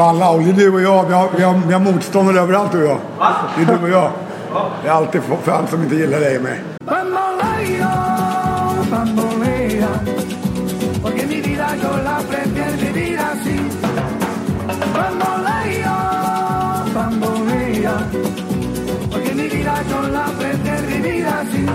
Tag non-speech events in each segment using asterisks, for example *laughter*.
people today. Fan Lauli, du och jag, vi har, vi har, vi har motståndare överallt du och jag. Det är du och jag. Det är alltid fan som inte gillar dig och mig. Bamboleo, bambolea, porque mi vida yo la prefiero vivir así. Bamboleo, bambolea, porque mi vida yo la prefiero vivir así.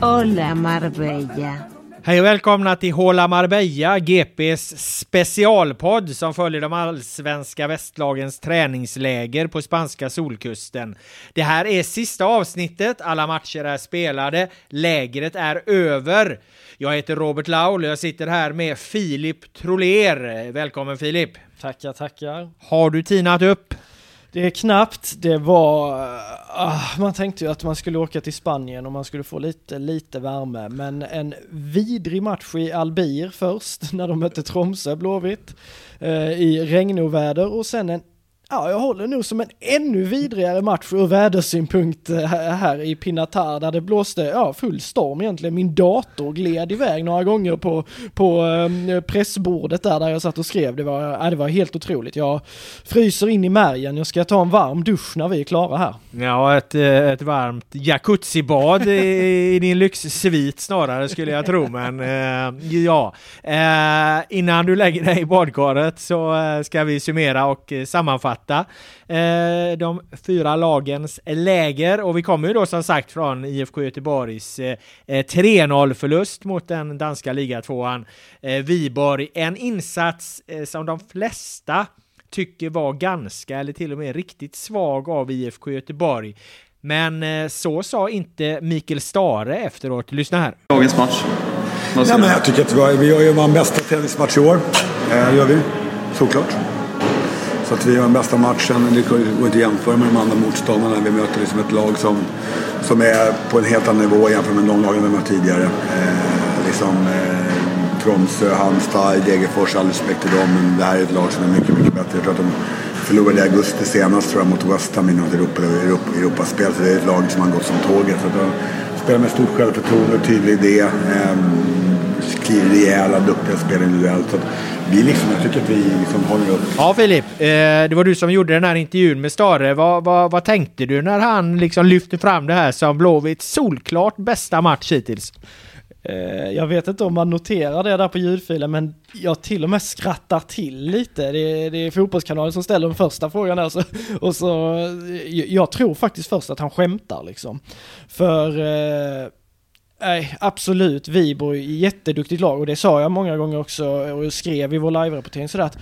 Hola Marbella. Hej och välkomna till Håla Marbella, GPs specialpodd som följer de allsvenska västlagens träningsläger på spanska solkusten. Det här är sista avsnittet, alla matcher är spelade, lägret är över. Jag heter Robert Laul och jag sitter här med Filip Troler. Välkommen Filip! Tackar, tackar. Har du tinat upp? Det är knappt, det var... Uh, man tänkte ju att man skulle åka till Spanien och man skulle få lite, lite värme. Men en vidrig match i Albir först, *laughs* när de mötte Tromsö, Blåvitt, uh, i regnoväder och sen en Ja, jag håller nog som en ännu vidrigare match ur vädersynpunkt eh, här i Pinatar där det blåste, ja, full storm egentligen. Min dator gled iväg några gånger på, på ehm, pressbordet där, där jag satt och skrev. Det var, ja, det var helt otroligt. Jag fryser in i märgen. Jag ska ta en varm dusch när vi är klara här. Ja, ett, eh, ett varmt jacuzzibad i, i din lyxsvit snarare skulle jag tro, men eh, ja. Innan du lägger dig i badkaret så ska vi summera och sammanfatta sammanfatta eh, de fyra lagens läger och vi kommer ju då som sagt från IFK Göteborgs eh, 3-0 förlust mot den danska ligatvåan eh, Viborg. En insats eh, som de flesta tycker var ganska eller till och med riktigt svag av IFK Göteborg. Men eh, så sa inte Mikael Stare efteråt. Lyssna här. Dagens match. Ja, men jag tycker att vi, har- vi har ju vår bästa tennismatch i år. Eh, gör vi, såklart. Så att vi gör den bästa matchen. Det går inte att jämföra med de andra motståndarna. Vi möter liksom ett lag som, som är på en helt annan nivå jämfört med de lagen vi mött tidigare. Eh, liksom, eh, Tromsö, Halmstad, Degerfors, all respekt till dem. Men det här är ett lag som är mycket, mycket bättre. Jag tror att de förlorade i augusti senast tror jag, mot West Ham i något Europa, Europa, Europaspel. Så det är ett lag som har gått som tåget. Så de spelar med stort självförtroende, tydlig idé. Eh, skriver rejäla, duktiga spel individuellt. Så att vi liksom, jag tycker att vi liksom håller upp. Ja Filip, eh, det var du som gjorde den här intervjun med Stare. Vad, vad, vad tänkte du när han liksom lyfte fram det här som Blåvitts solklart bästa match hittills? Eh, Jag vet inte om man noterar det där på ljudfilen, men jag till och med skrattar till lite. Det är, det är fotbollskanalen som ställer den första frågan där, så, och så, jag tror faktiskt först att han skämtar liksom. För, eh, nej, absolut, Viborg, jätteduktigt lag, och det sa jag många gånger också, och skrev i vår live-rapportering sådär att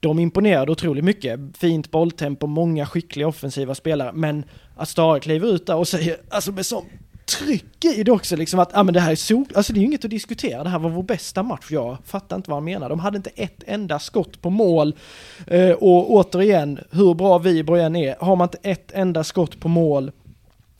de imponerade otroligt mycket. Fint bolltempo, många skickliga offensiva spelare, men att Stare kliver ut där och säger, alltså med sån tryck i det också liksom att, ja men det här är sol, alltså det är ju inget att diskutera, det här var vår bästa match, jag fattar inte vad han menar. De hade inte ett enda skott på mål eh, och återigen, hur bra Viborg än är, har man inte ett enda skott på mål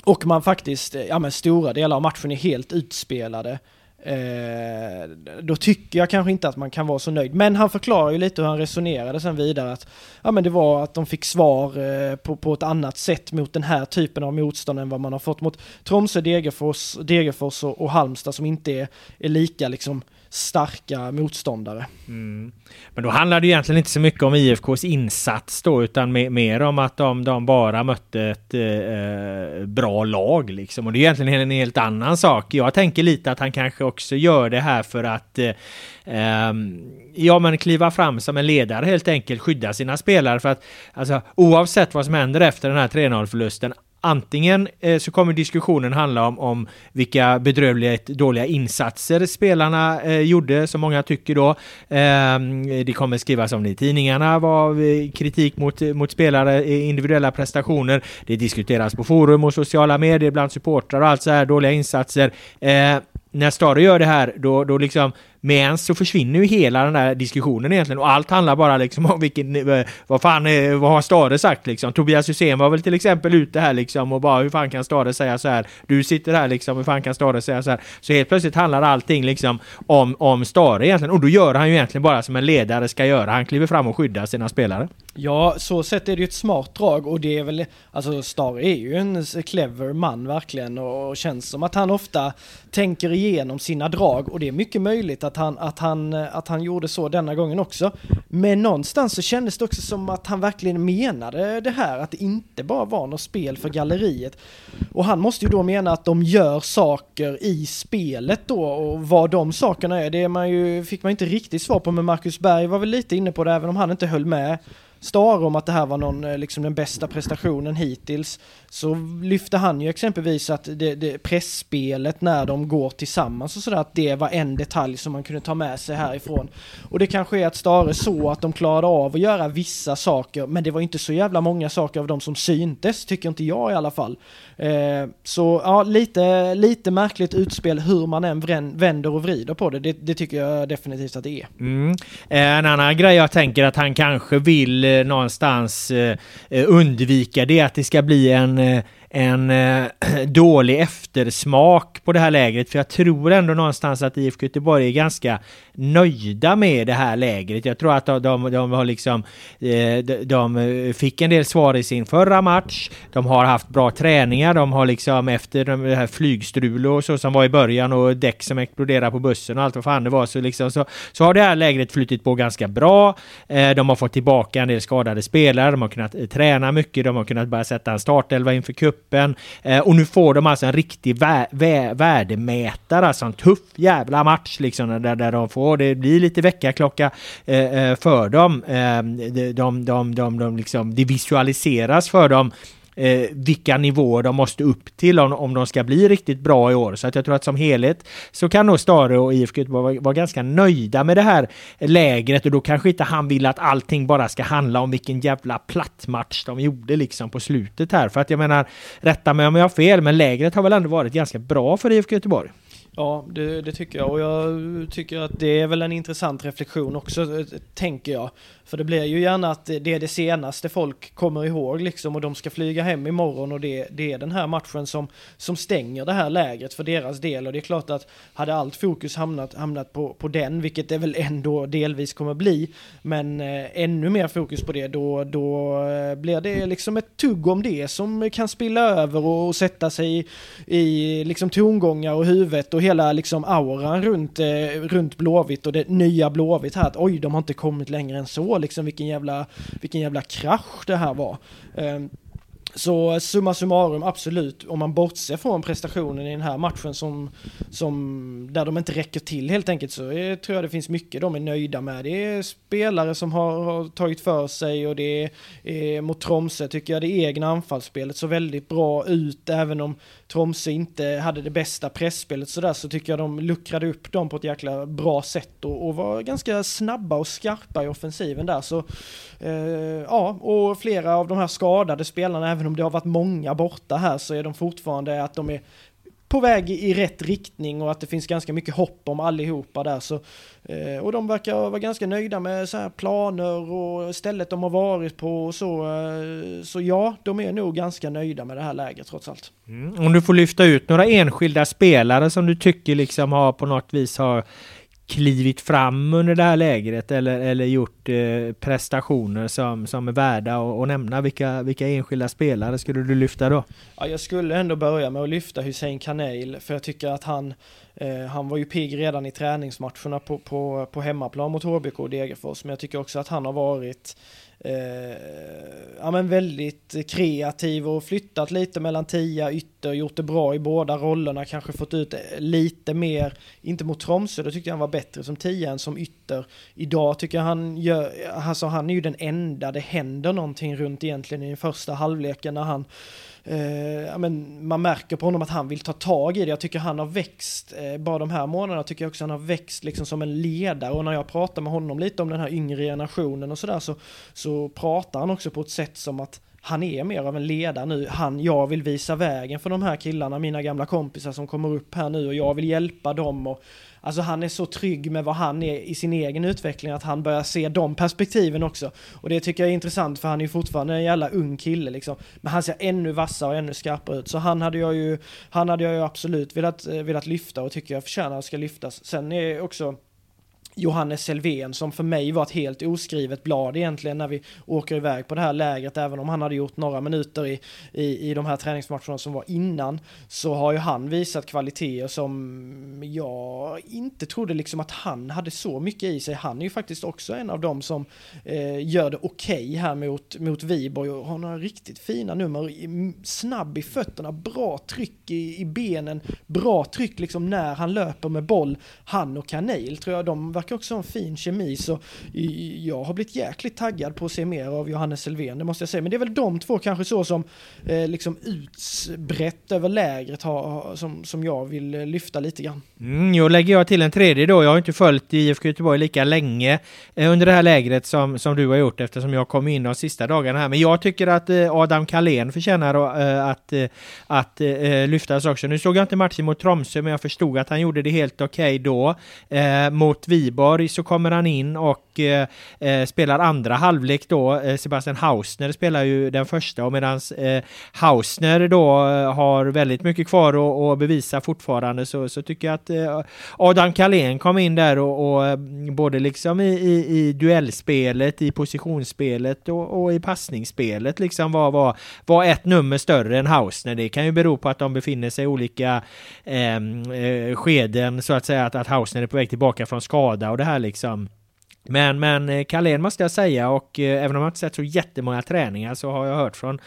och man faktiskt, eh, ja men stora delar av matchen är helt utspelade, Eh, då tycker jag kanske inte att man kan vara så nöjd. Men han förklarar ju lite hur han resonerade sen vidare att ja men det var att de fick svar eh, på, på ett annat sätt mot den här typen av motstånd än vad man har fått mot Tromsö, Degerfors, Degerfors och, och Halmstad som inte är, är lika liksom starka motståndare. Mm. Men då handlar det egentligen inte så mycket om IFKs insats då utan mer om att de, de bara mötte ett eh, eh bra lag liksom. Och det är egentligen en helt annan sak. Jag tänker lite att han kanske också gör det här för att eh, ehm, ja men kliva fram som en ledare helt enkelt, skydda sina spelare för att alltså oavsett vad som händer efter den här 3-0 förlusten Antingen eh, så kommer diskussionen handla om, om vilka bedrövligt dåliga insatser spelarna eh, gjorde, som många tycker då. Eh, det kommer skrivas om det i tidningarna, vad kritik mot, mot spelare, eh, individuella prestationer. Det diskuteras på forum och sociala medier bland supportrar och allt så här, dåliga insatser. Eh, när Stare gör det här, då, då liksom men så försvinner ju hela den där diskussionen egentligen och allt handlar bara liksom om vilken, eh, vad fan, eh, vad har Stare sagt liksom? Tobias Hysén var väl till exempel ute här liksom och bara hur fan kan Stare säga så här? Du sitter här liksom, hur fan kan Stare säga så här? Så helt plötsligt handlar allting liksom om, om Stare egentligen och då gör han ju egentligen bara som en ledare ska göra. Han kliver fram och skyddar sina spelare. Ja, så sett är det ju ett smart drag och det är väl, alltså Stare är ju en clever man verkligen och känns som att han ofta tänker igenom sina drag och det är mycket möjligt att han, att han, att han gjorde så denna gången också. Men någonstans så kändes det också som att han verkligen menade det här, att det inte bara var något spel för galleriet. Och han måste ju då mena att de gör saker i spelet då och vad de sakerna är, det är man ju, fick man inte riktigt svar på, men Marcus Berg var väl lite inne på det, även om han inte höll med Star om att det här var någon, eh, liksom den bästa prestationen hittills, så lyfte han ju exempelvis att det, det pressspelet när de går tillsammans och sådär, att det var en detalj som man kunde ta med sig härifrån. Och det kanske är att Stare så att de klarade av att göra vissa saker, men det var inte så jävla många saker av dem som syntes, tycker inte jag i alla fall. Eh, så ja, lite, lite märkligt utspel hur man än vänder och vrider på det. Det, det tycker jag definitivt att det är. Mm. Eh, en annan grej jag tänker att han kanske vill någonstans eh, eh, undvika det är att det ska bli en eh, en eh, *clears throat* dålig eftersmak på det här lägret. För jag tror ändå någonstans att IFK Göteborg är ganska nöjda med det här lägret. Jag tror att de, de, de har liksom... Eh, de, de, eh, fick en del svar i sin förra match. De har haft bra träningar. De har liksom efter det här flygstrulet och så som var i början och däck som exploderade på bussen och allt vad fan det var så liksom så, så har det här lägret flyttit på ganska bra. Eh, de har fått tillbaka en del skadade spelare. De har kunnat eh, träna mycket. De har kunnat börja sätta en startelva inför cup cupen. Eh, och nu får de alltså en riktig vä vä värdemätare, alltså en tuff jävla match liksom där, där de får, det blir lite väckarklocka eh, eh, för dem. Eh, de, de, de, de, de liksom, det visualiseras för dem eh, vilka nivåer de måste upp till om, om de ska bli riktigt bra i år. Så att jag tror att som helhet så kan nog Stare och IFK vara, vara ganska nöjda med det här lägret och då kanske inte han vill att allting bara ska handla om vilken jävla platt match de gjorde liksom på slutet här. För att jag menar, rätta mig om jag har fel, men lägret har väl ändå varit ganska bra för IFK Göteborg. Ja, det, det, tycker jag och jag tycker att det är väl en intressant reflektion också, eh, tänker jag. För det blir ju gärna att det är det senaste folk kommer ihåg liksom och de ska flyga hem imorgon och det, det är den här matchen som, som stänger det här lägret för deras del och det är klart att hade allt fokus hamnat, hamnat på, på den, vilket det väl ändå delvis kommer bli, men eh, ännu mer fokus på det, då, då eh, blir det liksom ett tugg om det som kan spilla över och, och sätta sig i, i liksom tongångar och huvudet och hela liksom auran runt, eh, runt Blåvitt och det nya Blåvitt här, att oj, de har inte kommit längre än så liksom vilken jävla, vilken jävla krasch det här var. Eh, så summa summarum, absolut, om man bortser från prestationen i den här matchen som, som där de inte räcker till helt enkelt så är, tror jag det finns mycket de är nöjda med. Det är spelare som har, har tagit för sig och det är, är mot Tromsö tycker jag det egna anfallsspelet så väldigt bra ut även om Tromsö inte hade det bästa pressspelet sådär så tycker jag de luckrade upp dem på ett jäkla bra sätt och, och var ganska snabba och skarpa i offensiven där så Eh, ja, och flera av de här skadade spelarna, även om det har varit många borta här så är de fortfarande att de är på väg i rätt riktning och att det finns ganska mycket hopp om allihopa där. Så, eh, och de verkar vara ganska nöjda med så här planer och stället de har varit på och så. Eh, så ja, de är nog ganska nöjda med det här läget trots allt. Mm. Om du får lyfta ut några enskilda spelare som du tycker liksom har på något vis har klivit fram under det här lägret eller, eller gjort eh, prestationer som, som är värda att, att nämna? Vilka, vilka enskilda spelare skulle du lyfta då? Ja, jag skulle ändå börja med att lyfta Hussein Kanel för jag tycker att han eh, han var ju pigg redan i träningsmatcherna på, på, på hemmaplan mot HBK och Degerfors men jag tycker också att han har varit eh, Eh, ja, men väldigt kreativ och flyttat lite mellan tia ytter, gjort det bra i båda rollerna, kanske fått ut eh, lite mer, inte mot Tromsö, då tyckte jag han var bättre som tia än som ytter. Idag tycker jag han gör, alltså han är ju den enda det händer någonting runt egentligen i den första halvleken när han eh, men man märker på honom att han vill ta tag i det. Jag tycker han har växt, uh, bara de här månaderna tycker jag också han har växt liksom som en ledare och när jag pratar med honom lite om den här yngre generationen och sådär så, så pratar han också på ett sätt som att han är mer av en ledare nu. Han, jag vill visa vägen för de här killarna, mina gamla kompisar som kommer upp här nu och jag vill hjälpa dem och Alltså han är så trygg med vad han är i sin egen utveckling att han börjar se de perspektiven också. Och det tycker jag är intressant för han är ju fortfarande en jävla ung kille liksom. Men han ser ännu vassare och ännu skarpare ut. Så han hade jag ju, han hade jag ju absolut velat, eh, velat lyfta och tycker jag förtjänar att ska lyftas. Sen är också Johannes Selvén som för mig var ett helt oskrivet blad egentligen när vi åker iväg på det här lägret. Även om han hade gjort några minuter i, i, i de här träningsmatcherna som var innan så har ju han visat kvaliteter som jag inte trodde liksom att han hade så mycket i sig. Han är ju faktiskt också en av dem som eh, gör det okej okay här mot, mot Viborg och har några riktigt fina nummer. Snabb i fötterna, bra tryck i, i benen, bra tryck liksom när han löper med boll. Han och Kanel tror jag de verkar också ha en fin kemi så jag har blivit jäkligt taggad på att se mer av Johannes Selvén, det måste jag säga. Men det är väl de två kanske så som eh, liksom utbrett över lägret har, som, som jag vill eh, lyfta lite grann. Mm, jag lägger jag till en tredje då. Jag har inte följt IFK Göteborg lika länge eh, under det här lägret som, som du har gjort eftersom jag kom in de sista dagarna här. Men jag tycker att eh, Adam Kalén förtjänar eh, att, eh, att eh, lyftas också. Nu såg jag inte matchen mot Tromsö men jag förstod att han gjorde det helt okej okay då. Eh, mot Viborg Viborg så kommer han in och eh, eh spelar andra halvlek då. Eh, Sebastian Hausner spelar ju den första och medan eh, Hausner då eh, har väldigt mycket kvar att bevisa fortfarande så, så tycker jag att eh, Adam Kalén kom in där och, och både liksom i, i, i duellspelet, i positionsspelet och, och, i passningsspelet liksom var, var, var ett nummer större än Hausner. Det kan ju bero på att de befinner sig i olika eh, skeden så att säga att, att Hausner är på väg tillbaka från skada rädda och det här liksom. Men, men eh, Carlén måste jag säga och eh, även om jag inte sett så jättemånga träningar så har jag hört från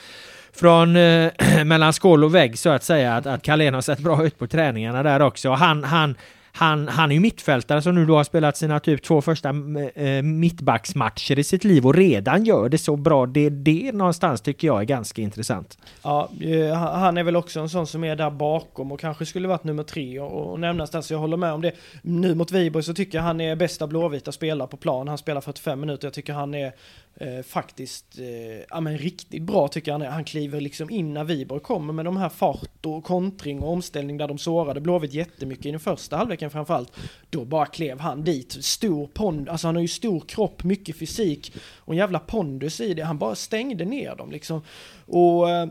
från eh, *clears throat* mellan skål och vägg så att säga att, att Carlén har sett bra ut på träningarna där också. Han, han, han, han är ju mittfältare som nu då har spelat sina typ två första äh, mittbacksmatcher i sitt liv och redan gör det så bra. Det, det någonstans tycker jag är ganska intressant. Ja, eh, han är väl också en sån som är där bakom och kanske skulle varit nummer tre och, och nämnas där, så jag håller med om det. Nu mot Viborg så tycker jag han är bästa blåvita spelare på plan. Han spelar 45 minuter. Jag tycker han är eh, faktiskt eh, ja, men riktigt bra tycker jag han är. Han kliver liksom in när Viborg kommer med de här fart och kontring och omställning där de sårade Blåvitt jättemycket i den första halvleken framförallt. Då bara klev han dit, stor pond, alltså han har ju stor kropp, mycket fysik och en jävla pondus i det. Han bara stängde ner dem liksom. Och eh,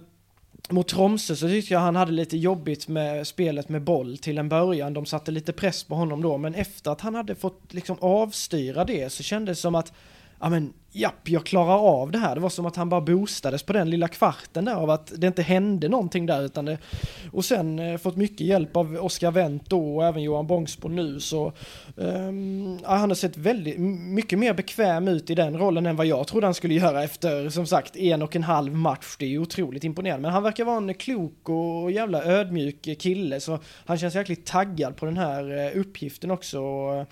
mot Tromsö så tyckte jag han hade lite jobbigt med spelet med boll till en början. De satte lite press på honom då, men efter att han hade fått liksom avstyra det så kändes det som att ja men japp, jag klarar av det här. Det var som att han bara boostades på den lilla kvarten där av att det inte hände någonting där utan det, och sen eh, fått mycket hjälp av Oskar Wendt då och även Johan Bångsbo nu så um, han har sett väldigt mycket mer bekväm ut i den rollen än vad jag trodde han skulle göra efter som sagt en och en halv match. Det är ju otroligt imponerande men han verkar vara en klok och jävla ödmjuk kille så han känns jäkligt taggad på den här eh, uppgiften också. Eh,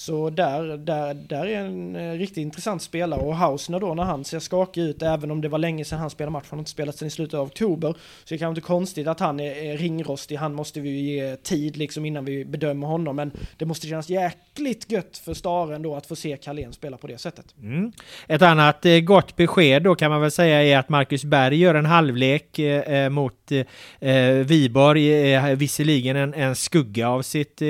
så där, där, där är en eh, riktigt intressant spelare och Hausner då när han ser skakig ut, även om det var länge sedan han spelade match, han har inte spelat sedan i slutet av oktober, så det är kanske inte konstigt att han är, är ringrostig, han måste vi ju ge tid liksom innan vi bedömer honom, men det måste kännas jäkligt gött för Staren då att få se Carlén spela på det sättet. Mm. Ett annat eh, gott besked då kan man väl säga är att Marcus Berg gör en halvlek eh, eh mot eh, Viborg är visserligen en, en skugga av sitt eh,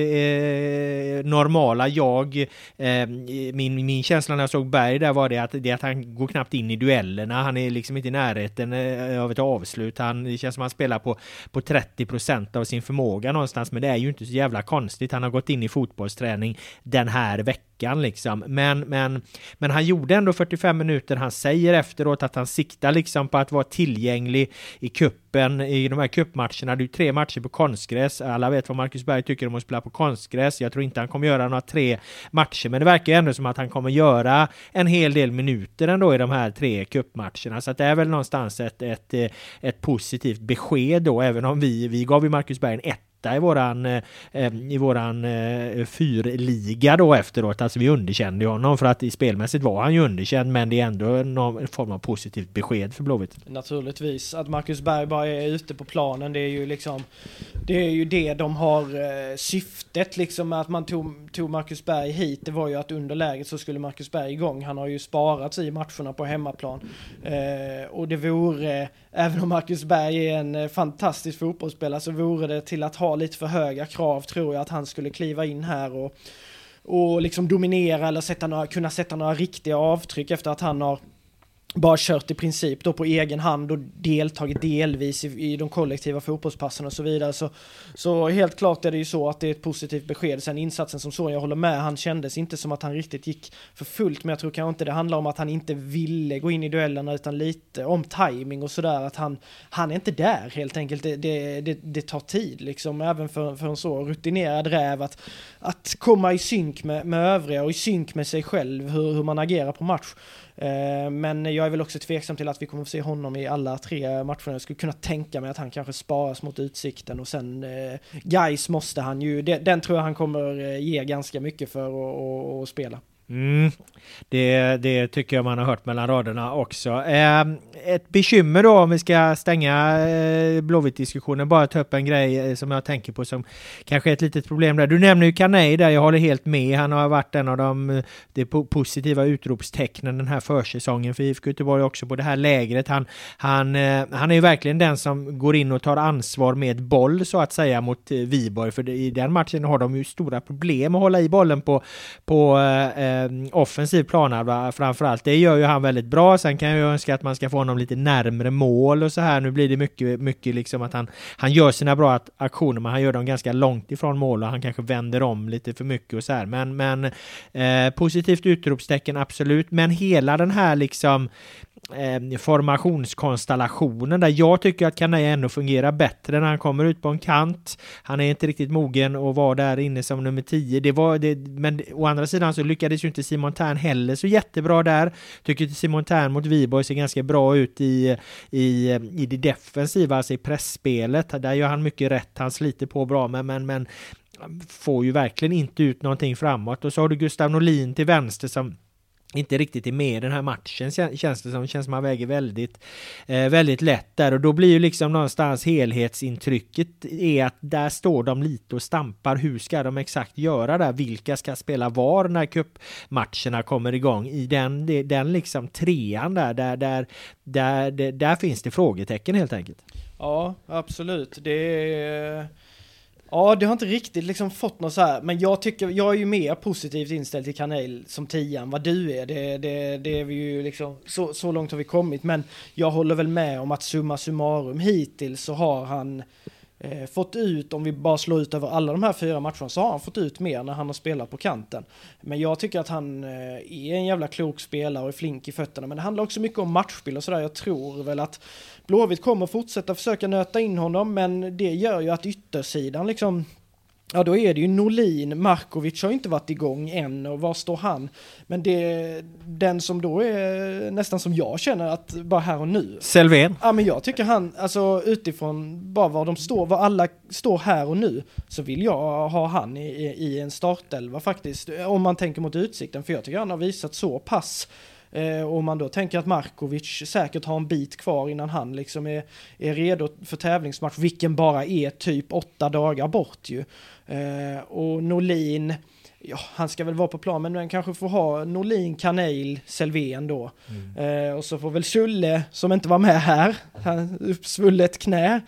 normala jag. Eh, min, min känsla när jag såg Berg där var det att, det att han går knappt in i duellerna. Han är liksom inte i närheten eh, av ett avslut. Han, det känns som att han spelar på, på 30 procent av sin förmåga någonstans. Men det är ju inte så jävla konstigt. Han har gått in i fotbollsträning den här veckan liksom. Men, men, men han gjorde ändå 45 minuter. Han säger efteråt att han siktar liksom på att vara tillgänglig i kuppen i de här cupmatcherna. Det är ju tre matcher på konstgräs. Alla vet vad Marcus Berg tycker om att spela på konstgräs. Jag tror inte han kommer göra några tre matcher, men det verkar ändå som att han kommer göra en hel del minuter ändå i de här tre cupmatcherna. Så att det är väl någonstans ett, ett, ett positivt besked då, även om vi, vi gav ju Marcus Berg en 1 etta i våran, eh, eh, i våran eh, fyrliga då efteråt. Alltså vi underkände honom för att i spelmässigt var han ju underkänd men det är ändå någon form av positivt besked för Blåvitt. Naturligtvis, att Marcus Berg bara är ute på planen det är ju liksom Det är ju det de har eh, syftet liksom med att man tog, tog Marcus Berg hit. Det var ju att under läget så skulle Marcus Berg igång. Han har ju sparats i matcherna på hemmaplan. Eh, och det vore, även om Marcus Berg är en eh, fantastisk fotbollsspelare så vore det till att ha lite för höga krav tror jag att han skulle kliva in här och, och liksom dominera eller sätta några, kunna sätta några riktiga avtryck efter att han har bara kört i princip då på egen hand och deltagit delvis i, i de kollektiva fotbollspassen och så vidare. Så, så helt klart är det ju så att det är ett positivt besked. Sen insatsen som så, jag håller med, han kändes inte som att han riktigt gick för fullt, men jag tror kanske inte det handlar om att han inte ville gå in i duellerna, utan lite om timing och sådär, att han, han är inte där helt enkelt. Det, det, det, det tar tid liksom, även för, för en så rutinerad räv, att, att komma i synk med, med övriga och i synk med sig själv, hur, hur man agerar på match. Eh, men jag är väl också tveksam till att vi kommer att se honom i alla tre matcherna. Jag skulle kunna tänka mig att han kanske sparas mot Utsikten och sen eh, Guys måste han ju, den tror jag han kommer eh, ge ganska mycket för att spela. Mm, det, det, tycker jag man har hört mellan raderna också. Eh, ett bekymmer då om vi ska stänga eh, Blåvitt-diskussionen, bara ta upp en grej eh, som jag tänker på som kanske är ett litet problem där. Du nämner ju Kanei där, jag håller helt med. Han har varit en av de, eh, de positiva utropstecknen den här försäsongen för IFK Göteborg också på det här lägret. Han, han, eh, han är ju verkligen den som går in och tar ansvar med boll så att säga mot eh, Viborg, för i den matchen har de ju stora problem att hålla i bollen på, på eh, eh Eh, offensiv planhalva framförallt. Det gör ju han väldigt bra. Sen kan jag önska att man ska få honom lite närmre mål och så här. Nu blir det mycket, mycket liksom att han, han gör sina bra aktioner, men han gör dem ganska långt ifrån mål och han kanske vänder om lite för mycket och så här. Men, men eh, positivt utropstecken absolut. Men hela den här liksom eh, formationskonstellationen där jag tycker att Kanai ändå fungerar bättre när han kommer ut på en kant. Han är inte riktigt mogen att vara där inne som nummer 10. Det var det, men å andra sidan så lyckades ju inte Simon Tern heller så jättebra där. Tycker att Simon Tern mot Viborg ser ganska bra ut i, i, i det defensiva, alltså i pressspelet. Där gör han mycket rätt. Han sliter på bra, men, men, men får ju verkligen inte ut någonting framåt. Och så har du Gustav Norlin till vänster som inte riktigt är med i den här matchen känns det som. Känns som han väger väldigt, eh, väldigt lätt där och då blir ju liksom någonstans helhetsintrycket är att där står de lite och stampar. Hur ska de exakt göra där? Vilka ska spela var när cupmatcherna kommer igång? I den, den liksom trean där, där, där, där, där, där finns det frågetecken helt enkelt. Ja, absolut. Det är Ja, det har inte riktigt liksom fått något så här, men jag tycker, jag är ju mer positivt inställd till Kanel som tian vad du är. Det, det, det är vi ju liksom, så, så långt har vi kommit, men jag håller väl med om att summa summarum hittills så har han eh, fått ut, om vi bara slår ut över alla de här fyra matcherna, så har han fått ut mer när han har spelat på kanten. Men jag tycker att han eh, är en jävla klok spelare och är flink i fötterna, men det handlar också mycket om matchspel och sådär. Jag tror väl att Blåvitt kommer fortsätta försöka nöta in honom, men det gör ju att yttersidan liksom Ja, då är det ju Norlin, Markovic har inte varit igång än och var står han? Men det, den som då är nästan som jag känner att bara här och nu. Selvén? Ja, men jag tycker han, alltså utifrån bara var de står, var alla står här och nu, så vill jag ha han i, i en startelva faktiskt. Om man tänker mot utsikten, för jag tycker han har visat så pass Eh, och man då tänker att Markovic säkert har en bit kvar innan han liksom är, är redo för tävlingsmatch, vilken bara är typ åtta dagar bort ju. Eh, och Norlin, ja, han ska väl vara på plan, men man kanske får ha Norlin, Kanel, Selvén då. Mm. Eh, och så får väl Sulle, som inte var med här, han uppsvullet knä.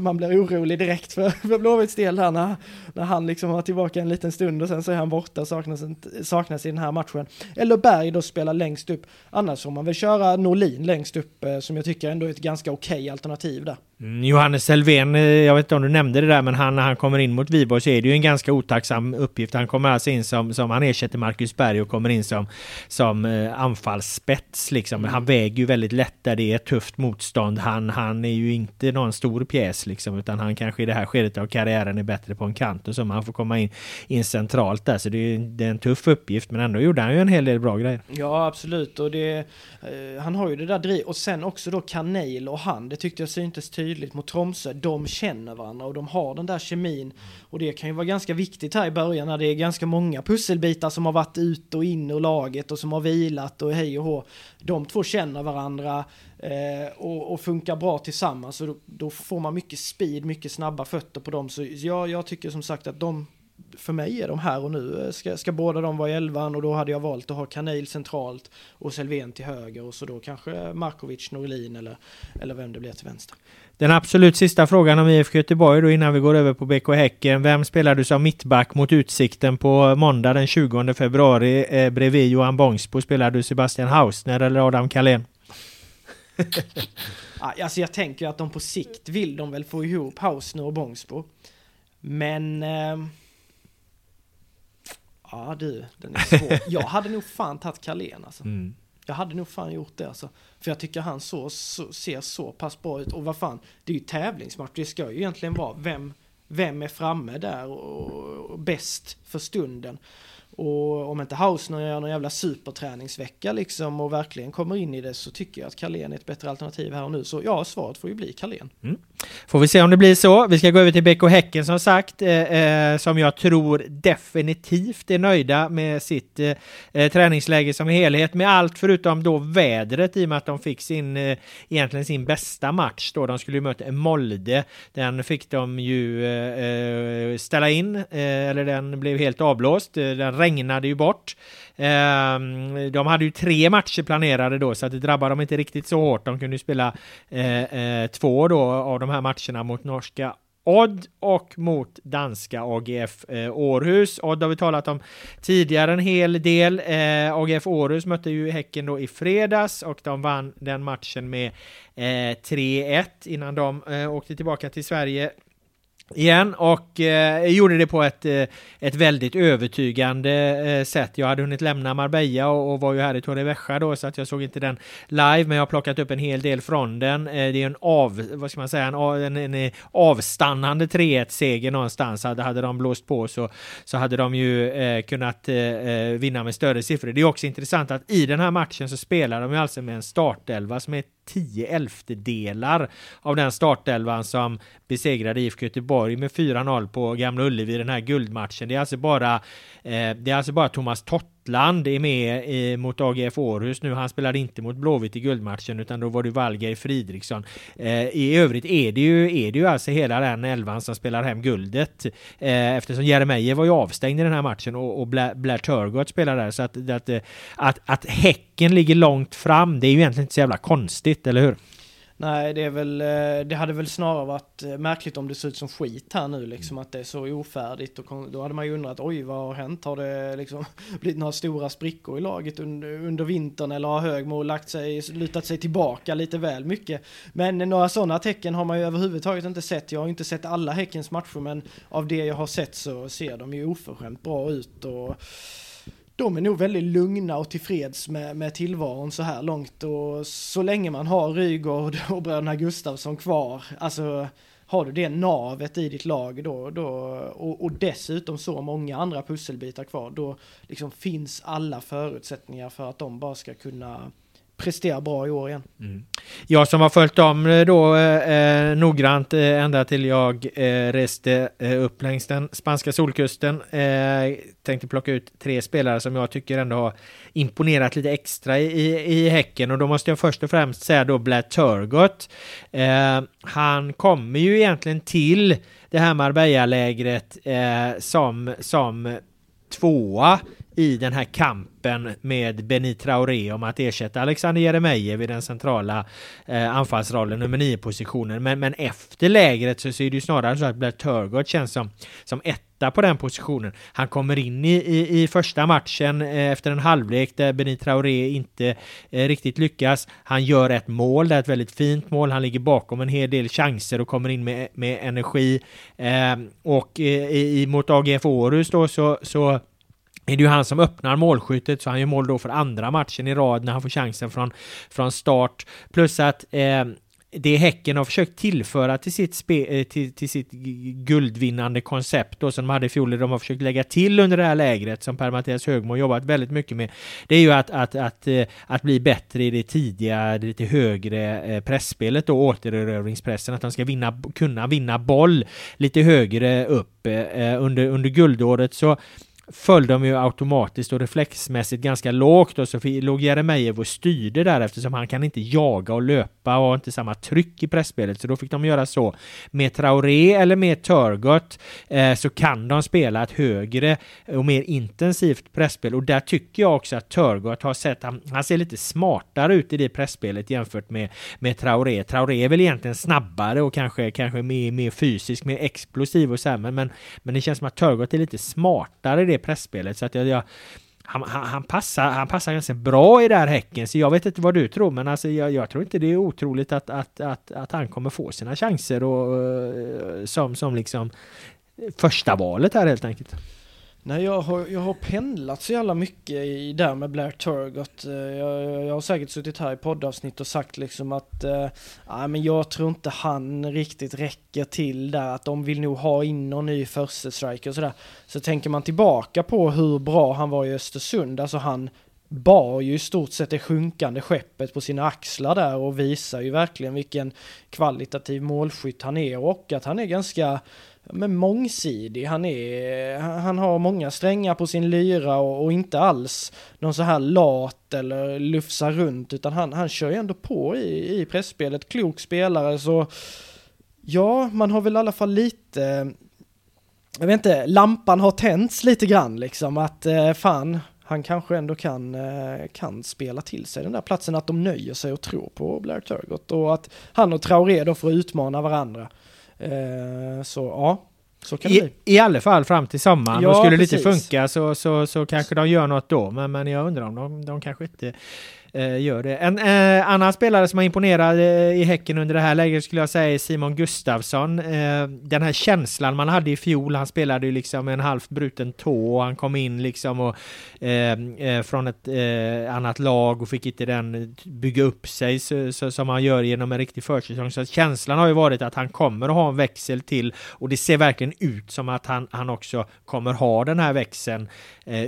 Man blir orolig direkt för, för Blåvitts del här när, när han liksom var tillbaka en liten stund och sen så är han borta, saknas, saknas i den här matchen. Eller Berg då spelar längst upp. Annars får man väl köra Norlin längst upp, eh, som jag tycker ändå är ett ganska okej okay alternativ där. Mm, Johannes Selvén, eh, jag vet inte om du nämnde det där, men han, när han kommer in mot Viborg så är det ju en ganska otacksam uppgift. Han kommer alltså in som, som han ersätter Marcus Berg och kommer in som, som eh, anfallsspets liksom. Mm. Han väger ju väldigt lätt där det är tufft motstånd. Han, han är ju inte någon stor pjäs liksom, utan han kanske i det här skedet av karriären är bättre på en kant och så. Men han får komma in, in centralt där, så det är, det är en tuff uppgift. Men ändå gjorde han ju en hel del bra grejer. Ja, absolut. Och det, eh, han har ju det där driv och sen också då Kanel och han. Det tyckte jag syntes tydligt mot Tromsö. De känner varandra och de har den där kemin. Och det kan ju vara ganska viktigt här i början när det är ganska många pusselbitar som har varit ut och in ur laget och som har vilat och hej och hå. De två känner varandra eh, och, och, funkar bra tillsammans. Och då, då, får man mycket speed, mycket snabba fötter på dem. Så ja, jag tycker som sagt att de för mig är de här och nu. Eh, ska, ska båda de vara i elvan och då hade jag valt att ha Kanel centralt och Selvén till höger och så då kanske Markovic, Norlin eller, eller vem det blir till vänster. Den absolut sista frågan om IFK Göteborg då innan vi går över på BK Häcken. Vem spelar du som mittback mot Utsikten på måndag den 20 februari? Eh, bredvid Johan Bångsbo spelar du Sebastian Hausner eller Adam Kalén? Alltså jag tänker att de på sikt vill de väl få ihop Hausner och Bångsbo. Men... Eh, ja du, den är svår. *laughs* jag hade nog fan tagit Kalén alltså. Mm. Jag hade nog fan gjort det alltså. För jag tycker han så, så, ser så pass bra ut. Och vad fan, det är ju tävlingsmatch. Det ska ju egentligen vara vem, vem är framme där och, och bäst för stunden. Och om inte Hausner gör någon jävla superträningsvecka liksom och verkligen kommer in i det så tycker jag att Carlén är ett bättre alternativ här och nu. Så ja, svaret får ju bli Carlén. Mm. Får vi se om det blir så. Vi ska gå över till BK Häcken som sagt, eh, eh, som jag tror definitivt är nöjda med sitt eh, eh, träningsläge som helhet, med allt förutom då vädret i och med att de fick sin, eh, egentligen sin bästa match då. De skulle ju möta Molde. Den fick de ju eh, eh ställa in, eller den blev helt avblåst. Den regnade ju bort. Ehm, de hade ju tre matcher planerade då, så att det drabbade dem inte riktigt så hårt. De kunde ju spela eh, eh, två då av de här matcherna mot norska Odd och mot danska AGF eh, Århus. Odd har vi talat om tidigare en hel del. Eh, AGF Århus mötte ju Häcken då i fredags och de vann den matchen med eh, 3-1 innan de eh, åkte tillbaka till Sverige igen och eh, gjorde det på ett, eh, ett väldigt övertygande eh, sätt. Jag hade hunnit lämna Marbella och, och var ju här i Torrevieja då så att jag såg inte den live men jag har plockat upp en hel del från den. Eh, det är en av, vad ska man säga, en, en, en avstannande 3-1 seger någonstans. Hade, hade de blåst på så, så hade de ju eh, kunnat eh, eh, vinna med större siffror. Det är också intressant att i den här matchen så spelar de ju alltså med en startelva som är 10 elftedelar av den startelvan som besegrade IFK Göteborg med 4-0 på Gamla Ullevi i den här guldmatchen. Det är alltså bara, eh, det är alltså bara Thomas Tottland är med i, mot AGF Århus nu. Han spelade inte mot Blåvitt i guldmatchen utan då var det Valgeir Fridriksson. Eh, I övrigt är det ju, är det ju alltså hela den elvan som spelar hem guldet. Eh, eftersom Jeremejeff var ju avstängd i den här matchen och, och Blair, Blair Turgott spelar där. Så att, att, att, att Häcken ligger långt fram, det är ju egentligen inte så jävla konstigt, eller hur? Nej, det är väl, eh, det hade väl snarare varit eh, märkligt om det ser ut som skit här nu liksom, att det är så ofärdigt och då hade man ju undrat, oj vad har hänt? Har det *laughs* liksom blivit några stora sprickor i laget under, under vintern eller har Högmo lagt sig, lutat sig tillbaka lite väl mycket? Men några sådana tecken har man ju överhuvudtaget inte sett. Jag har inte sett alla Häckens matcher, men av det jag har sett så ser de ju oförskämt bra ut och de är nog väldigt lugna och tillfreds med, med tillvaron så här långt. Och så länge man har Rygaard och bröderna Gustavsson kvar, alltså har du det navet i ditt lag då, då och, och, dessutom så många andra pusselbitar kvar, då liksom finns alla förutsättningar för att de bara ska kunna prestera bra i år igen. Mm. Jag som har följt dem eh, då eh, eh, noggrant eh, ända till jag eh, reste eh, upp längs den spanska solkusten. Eh, tänkte plocka ut tre spelare som jag tycker ändå har imponerat lite extra i, i Häcken och då måste jag först och främst säga då Blair Turgott. Eh, han kommer ju egentligen till det här Marbella-lägret som, som tvåa i den här kampen med Benny Traoré om att ersätta Alexander Jeremejeff i den centrala eh, anfallsrollen, nummer 9-positionen. Men, men efter lägret så är det ju snarare så att Blair Turgott känns som, som etta på den positionen. Han kommer in i, i, i första matchen eh, efter en halvlek där Benny Traoré inte eh, riktigt lyckas. Han gör ett mål, det är ett väldigt fint mål. Han ligger bakom en hel del chanser och kommer in med, med energi. Eh, och eh, i, mot AGF Århus då så, så är det ju han som öppnar målskyttet så han gör mål då för andra matchen i rad när han får chansen från, från start. Plus att eh, det Häcken har försökt tillföra till sitt, spe, eh, till, till sitt guldvinnande koncept då som de hade i fjol, de har försökt lägga till under det här lägret som Per-Mattias Högmo jobbat väldigt mycket med. Det är ju att, att, att, eh, att bli bättre i det tidiga, det lite högre eh, pressspelet då, återerövringspressen, att de ska vinna, kunna vinna boll lite högre upp under, under guldåret så föll de ju automatiskt och reflexmässigt ganska lågt och så låg Jeremejeff och styrde där eftersom han kan inte jaga och löpa och har inte samma tryck i pressspelet så då fick de göra så. Med Traoré eller med Turgott eh, så kan de spela ett högre och mer intensivt presspel och där tycker jag också att Turgott har sett, han, han ser lite smartare ut i det pressspelet jämfört med, med Traoré. Traoré är väl egentligen snabbare och kanske, kanske mer, mer fysisk, mer explosiv och så här, men, men, men det känns som att Turgott är lite smartare i det pressspelet. Så att jag, jag han, han, han, passar, han passar ganska bra i det här Häcken, så jag vet inte vad du tror, men alltså jag, jag tror inte det är otroligt att, att, att, att han kommer få sina chanser och, eh, som, som liksom första valet här helt enkelt. Nej, jag har, jag har pendlat så jävla mycket i där med Blair Turgott. Eh, jag, jag har säkert suttit här i poddavsnitt och sagt liksom att äh, men jag tror inte han riktigt räcker till där, att de vill nog ha in någon ny första striker och sådär. Så tänker man tillbaka på hur bra han var i Östersund, alltså han bar ju i stort sett det sjunkande skeppet på sina axlar där och visar ju verkligen vilken kvalitativ målskytt han är och att han är ganska men mångsidig. Han, är, han har många strängar på sin lyra och, och, inte alls någon så här lat eller lufsar runt utan han, han kör ju ändå på i, i pressspelet. Klok spelare så ja, man har väl i alla fall lite jag vet inte, lampan har tänts lite grann liksom att eh, fan, han kanske ändå kan, eh, kan spela till sig den där platsen, att de nöjer sig och tror på Blair Turgott och att han och Traoré då får utmana varandra. Eh, så ja, så kan det I, bli. I alla fall fram till sommaren. Ja, och skulle det precis. inte funka så, så, så kanske de gör något då. Men, men jag undrar om de, de kanske inte Eh, gör det. En eh, annan spelare som har imponerat eh, i Häcken under det här läget skulle jag säga är Simon Gustafsson. Eh, den här känslan man hade i fjol, han spelade ju liksom en halvt bruten tå och han kom in liksom och, eh, eh, från ett eh, annat lag och fick inte den eh, bygga upp sig så, så, som han gör genom en riktig försäsong. Så känslan har ju varit att han kommer att ha en växel till och det ser verkligen ut som att han, han också kommer ha den här växeln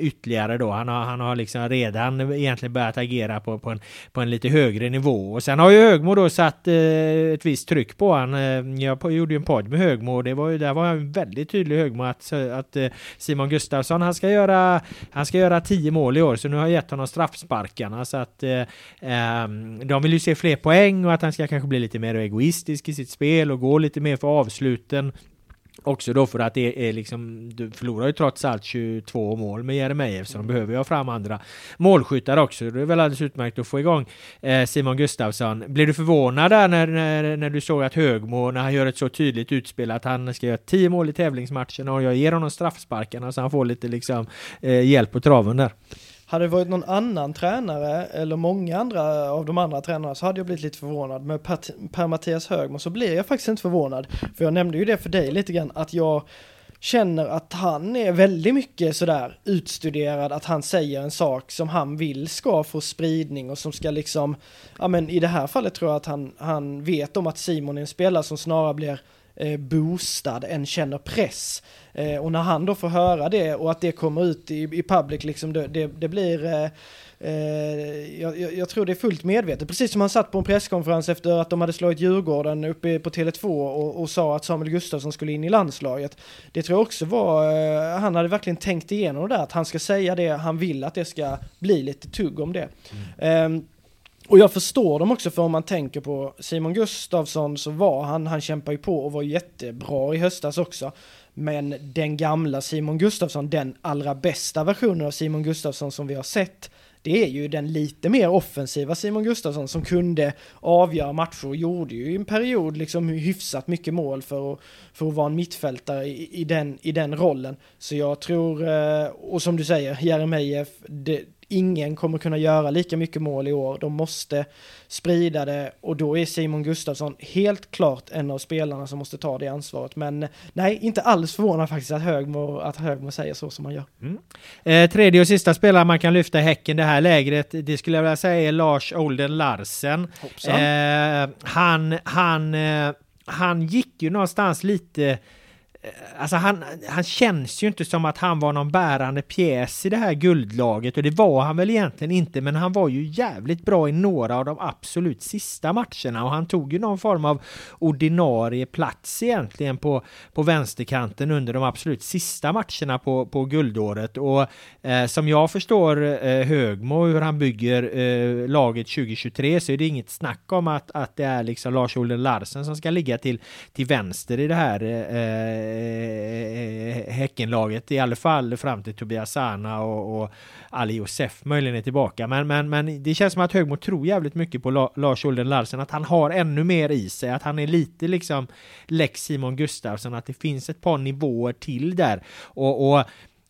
ytterligare då. Han har, han har liksom redan egentligen börjat agera på på, en, på en lite högre nivå. Och sen har ju Högmo då satt eh, ett visst tryck på han. Eh, jag gjorde ju en podd med Högmo och det var ju, där var han väldigt tydlig Högmo att, att eh, Simon Gustafsson han ska göra han ska göra tio mål i år så nu har jag gett honom straffsparkarna så att eh, ehm, de vill ju se fler poäng och att han ska kanske bli lite mer egoistisk i sitt spel och gå lite mer för avsluten. Också då för att det är liksom, du förlorar ju trots allt 22 mål med Jeremejeff så de behöver ju ha fram andra målskyttar också. Det är väl alldeles utmärkt att få igång eh, Simon Gustafsson. Blir du förvånad där när, när, när du såg att Högmo, när han gör ett så tydligt utspel att han ska göra 10 mål i tävlingsmatchen och jag ger honom straffsparkarna så han får lite liksom eh, hjälp på traven där? Hade det varit någon annan tränare eller många andra av de andra tränarna så hade jag blivit lite förvånad. Men per, per Mattias Högman så blir jag faktiskt inte förvånad. För jag nämnde ju det för dig lite grann att jag känner att han är väldigt mycket sådär utstuderad, att han säger en sak som han vill ska få spridning och som ska liksom, ja men i det här fallet tror jag att han, han vet om att Simon är en spelare som snarare blir eh, boostad än känner press. Eh, och när han då får höra det och att det kommer ut i, i public, liksom det, det, det blir eh, Eh, jag, jag, tror det är fullt medvetet, precis som han satt på en presskonferens efter att de hade slagit Djurgården uppe på Tele2 och, och sa att Samuel Gustafsson skulle in i landslaget. Det tror jag också var, han hade verkligen tänkt igenom det där, att han ska säga det, han vill att det ska bli lite tugg om det. Mm. Och jag förstår dem också för om man tänker på Simon Gustafsson så var han, han kämpar ju på och var jättebra i höstas också. Men den gamla Simon Gustafsson, den allra bästa versionen av Simon Gustafsson som vi har sett, det är ju den lite mer offensiva Simon Gustafsson som kunde avgöra matcher och gjorde ju i en period liksom hyfsat mycket mål för att, för att vara en mittfältare i, i, den, i den rollen. Så jag tror, eh, och som du säger, Jeremejeff, ingen kommer kunna göra lika mycket mål i år. De måste sprida det och då är Simon Gustafsson helt klart en av spelarna som måste ta det ansvaret. Men nej, inte alls förvånad faktiskt att Högmo, att Högmo säger så som han gör. Mm. Eh, tredje och sista spelaren man kan lyfta i Häcken det här lägret, det skulle jag vilja säga är Lars Olden Larsen. Eh, han, han, eh, han gick ju någonstans lite Eh, alltså han, han känns ju inte som att han var någon bärande pjäs i det här guldlaget och det var han väl egentligen inte men han var ju jävligt bra i några av de absolut sista matcherna och han tog ju någon form av ordinarie plats egentligen på, på vänsterkanten under de absolut sista matcherna på, på guldåret. Och eh, som jag förstår eh, Högmo hur han bygger eh, laget 2023 så är det inget snack om att, att det är liksom Lars-Olle Larsen som ska ligga till, till vänster i det här eh, eh, Häckenlaget i alla fall fram till Tobias Sana och, och Ali Josef möjligen är tillbaka. Men, men, men det känns som att Högmo tror jävligt mycket på La Lars Olden Larsen, att han har ännu mer i sig, att han är lite liksom Lex Simon Gustafsson, att det finns ett par nivåer till där. och, och